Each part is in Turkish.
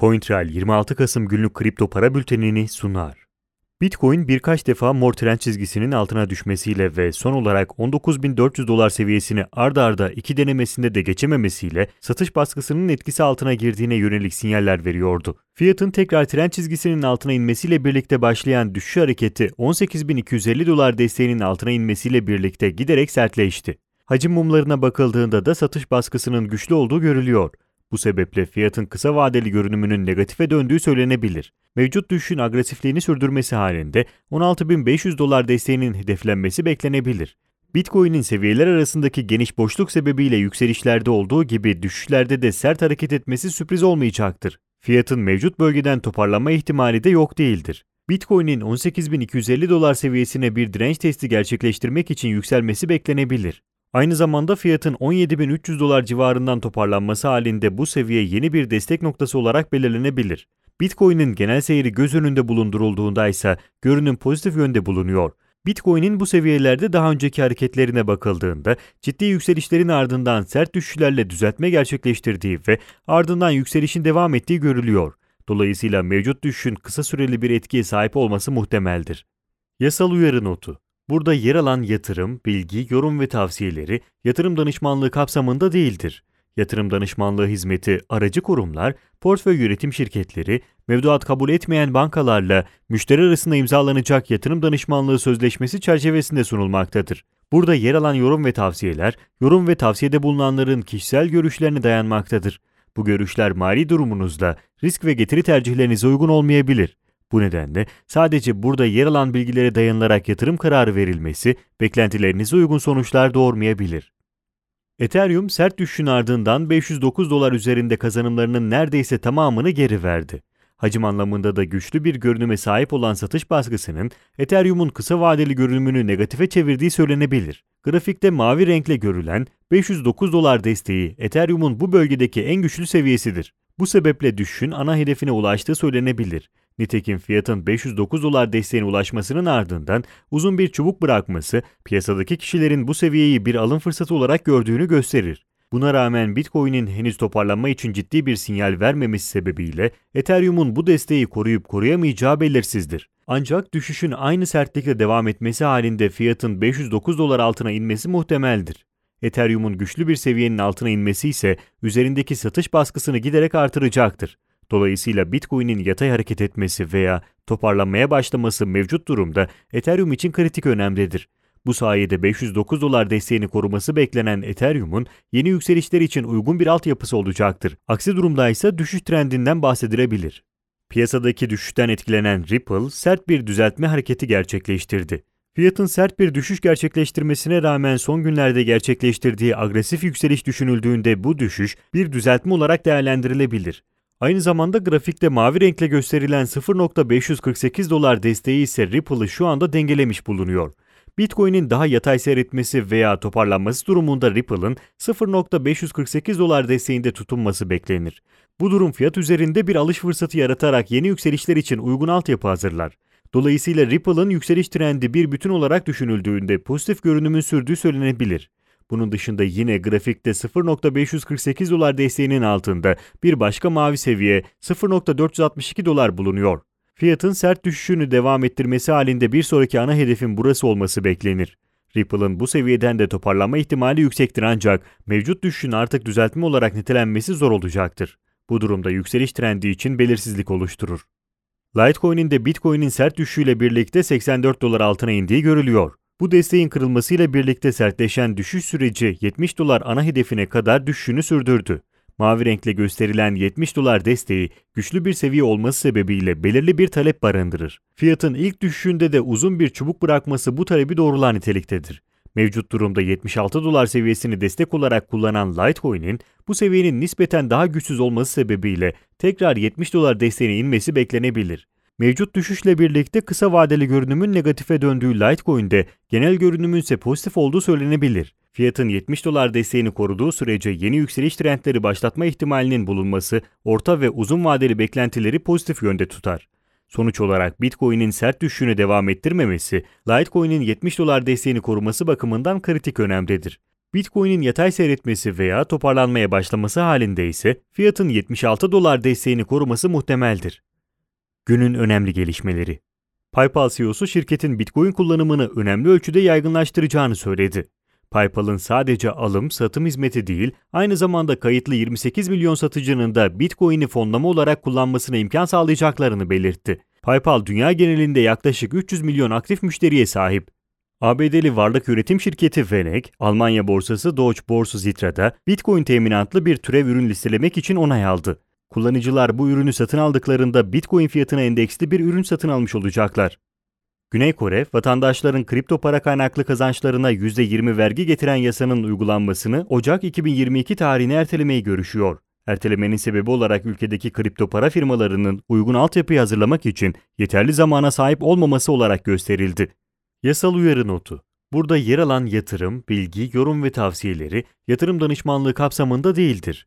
CoinTrail 26 Kasım günlük kripto para bültenini sunar. Bitcoin birkaç defa mor trend çizgisinin altına düşmesiyle ve son olarak 19.400 dolar seviyesini ardarda arda iki denemesinde de geçememesiyle satış baskısının etkisi altına girdiğine yönelik sinyaller veriyordu. Fiyatın tekrar trend çizgisinin altına inmesiyle birlikte başlayan düşüş hareketi 18.250 dolar desteğinin altına inmesiyle birlikte giderek sertleşti. Hacim mumlarına bakıldığında da satış baskısının güçlü olduğu görülüyor. Bu sebeple fiyatın kısa vadeli görünümünün negatife döndüğü söylenebilir. Mevcut düşüşün agresifliğini sürdürmesi halinde 16.500 dolar desteğinin hedeflenmesi beklenebilir. Bitcoin'in seviyeler arasındaki geniş boşluk sebebiyle yükselişlerde olduğu gibi düşüşlerde de sert hareket etmesi sürpriz olmayacaktır. Fiyatın mevcut bölgeden toparlanma ihtimali de yok değildir. Bitcoin'in 18.250 dolar seviyesine bir direnç testi gerçekleştirmek için yükselmesi beklenebilir. Aynı zamanda fiyatın 17.300 dolar civarından toparlanması halinde bu seviye yeni bir destek noktası olarak belirlenebilir. Bitcoin'in genel seyri göz önünde bulundurulduğunda ise görünüm pozitif yönde bulunuyor. Bitcoin'in bu seviyelerde daha önceki hareketlerine bakıldığında ciddi yükselişlerin ardından sert düşüşlerle düzeltme gerçekleştirdiği ve ardından yükselişin devam ettiği görülüyor. Dolayısıyla mevcut düşüşün kısa süreli bir etkiye sahip olması muhtemeldir. Yasal uyarı notu Burada yer alan yatırım, bilgi, yorum ve tavsiyeleri yatırım danışmanlığı kapsamında değildir. Yatırım danışmanlığı hizmeti aracı kurumlar, portföy yönetim şirketleri, mevduat kabul etmeyen bankalarla müşteri arasında imzalanacak yatırım danışmanlığı sözleşmesi çerçevesinde sunulmaktadır. Burada yer alan yorum ve tavsiyeler, yorum ve tavsiyede bulunanların kişisel görüşlerine dayanmaktadır. Bu görüşler mali durumunuzda risk ve getiri tercihlerinize uygun olmayabilir. Bu nedenle sadece burada yer alan bilgilere dayanılarak yatırım kararı verilmesi beklentilerinize uygun sonuçlar doğurmayabilir. Ethereum sert düşüşün ardından 509 dolar üzerinde kazanımlarının neredeyse tamamını geri verdi. Hacim anlamında da güçlü bir görünüme sahip olan satış baskısının Ethereum'un kısa vadeli görünümünü negatife çevirdiği söylenebilir. Grafikte mavi renkle görülen 509 dolar desteği Ethereum'un bu bölgedeki en güçlü seviyesidir. Bu sebeple düşüşün ana hedefine ulaştığı söylenebilir. Nitekim fiyatın 509 dolar desteğine ulaşmasının ardından uzun bir çubuk bırakması piyasadaki kişilerin bu seviyeyi bir alım fırsatı olarak gördüğünü gösterir. Buna rağmen Bitcoin'in henüz toparlanma için ciddi bir sinyal vermemesi sebebiyle Ethereum'un bu desteği koruyup koruyamayacağı belirsizdir. Ancak düşüşün aynı sertlikle devam etmesi halinde fiyatın 509 dolar altına inmesi muhtemeldir. Ethereum'un güçlü bir seviyenin altına inmesi ise üzerindeki satış baskısını giderek artıracaktır. Dolayısıyla Bitcoin'in yatay hareket etmesi veya toparlanmaya başlaması mevcut durumda Ethereum için kritik önemlidir. Bu sayede 509 dolar desteğini koruması beklenen Ethereum'un yeni yükselişler için uygun bir altyapısı olacaktır. Aksi durumda ise düşüş trendinden bahsedilebilir. Piyasadaki düşüşten etkilenen Ripple sert bir düzeltme hareketi gerçekleştirdi. Fiyatın sert bir düşüş gerçekleştirmesine rağmen son günlerde gerçekleştirdiği agresif yükseliş düşünüldüğünde bu düşüş bir düzeltme olarak değerlendirilebilir. Aynı zamanda grafikte mavi renkle gösterilen 0.548 dolar desteği ise Ripple'ı şu anda dengelemiş bulunuyor. Bitcoin'in daha yatay seyretmesi veya toparlanması durumunda Ripple'ın 0.548 dolar desteğinde tutunması beklenir. Bu durum fiyat üzerinde bir alış fırsatı yaratarak yeni yükselişler için uygun altyapı hazırlar. Dolayısıyla Ripple'ın yükseliş trendi bir bütün olarak düşünüldüğünde pozitif görünümün sürdüğü söylenebilir. Bunun dışında yine grafikte 0.548 dolar desteğinin altında bir başka mavi seviye 0.462 dolar bulunuyor. Fiyatın sert düşüşünü devam ettirmesi halinde bir sonraki ana hedefin burası olması beklenir. Ripple'ın bu seviyeden de toparlanma ihtimali yüksektir ancak mevcut düşüşün artık düzeltme olarak nitelenmesi zor olacaktır. Bu durumda yükseliş trendi için belirsizlik oluşturur. Litecoin'in de Bitcoin'in sert düşüşüyle birlikte 84 dolar altına indiği görülüyor. Bu desteğin kırılmasıyla birlikte sertleşen düşüş süreci 70 dolar ana hedefine kadar düşüşünü sürdürdü. Mavi renkle gösterilen 70 dolar desteği güçlü bir seviye olması sebebiyle belirli bir talep barındırır. Fiyatın ilk düşüşünde de uzun bir çubuk bırakması bu talebi doğrular niteliktedir. Mevcut durumda 76 dolar seviyesini destek olarak kullanan Litecoin'in bu seviyenin nispeten daha güçsüz olması sebebiyle tekrar 70 dolar desteğine inmesi beklenebilir. Mevcut düşüşle birlikte kısa vadeli görünümün negatife döndüğü Litecoin'de genel görünümün ise pozitif olduğu söylenebilir. Fiyatın 70 dolar desteğini koruduğu sürece yeni yükseliş trendleri başlatma ihtimalinin bulunması orta ve uzun vadeli beklentileri pozitif yönde tutar. Sonuç olarak Bitcoin'in sert düşüşünü devam ettirmemesi, Litecoin'in 70 dolar desteğini koruması bakımından kritik önemlidir. Bitcoin'in yatay seyretmesi veya toparlanmaya başlaması halinde ise fiyatın 76 dolar desteğini koruması muhtemeldir. Günün önemli gelişmeleri PayPal CEO'su şirketin Bitcoin kullanımını önemli ölçüde yaygınlaştıracağını söyledi. PayPal'ın sadece alım, satım hizmeti değil, aynı zamanda kayıtlı 28 milyon satıcının da Bitcoin'i fonlama olarak kullanmasına imkan sağlayacaklarını belirtti. PayPal dünya genelinde yaklaşık 300 milyon aktif müşteriye sahip. ABD'li varlık üretim şirketi Venek, Almanya borsası Deutsche Börse Xitra'da Bitcoin teminatlı bir türev ürün listelemek için onay aldı. Kullanıcılar bu ürünü satın aldıklarında Bitcoin fiyatına endeksli bir ürün satın almış olacaklar. Güney Kore, vatandaşların kripto para kaynaklı kazançlarına %20 vergi getiren yasanın uygulanmasını Ocak 2022 tarihine ertelemeyi görüşüyor. Ertelemenin sebebi olarak ülkedeki kripto para firmalarının uygun altyapıyı hazırlamak için yeterli zamana sahip olmaması olarak gösterildi. Yasal uyarı notu. Burada yer alan yatırım, bilgi, yorum ve tavsiyeleri yatırım danışmanlığı kapsamında değildir.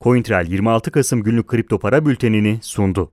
CoinTrail 26 Kasım günlük kripto para bültenini sundu.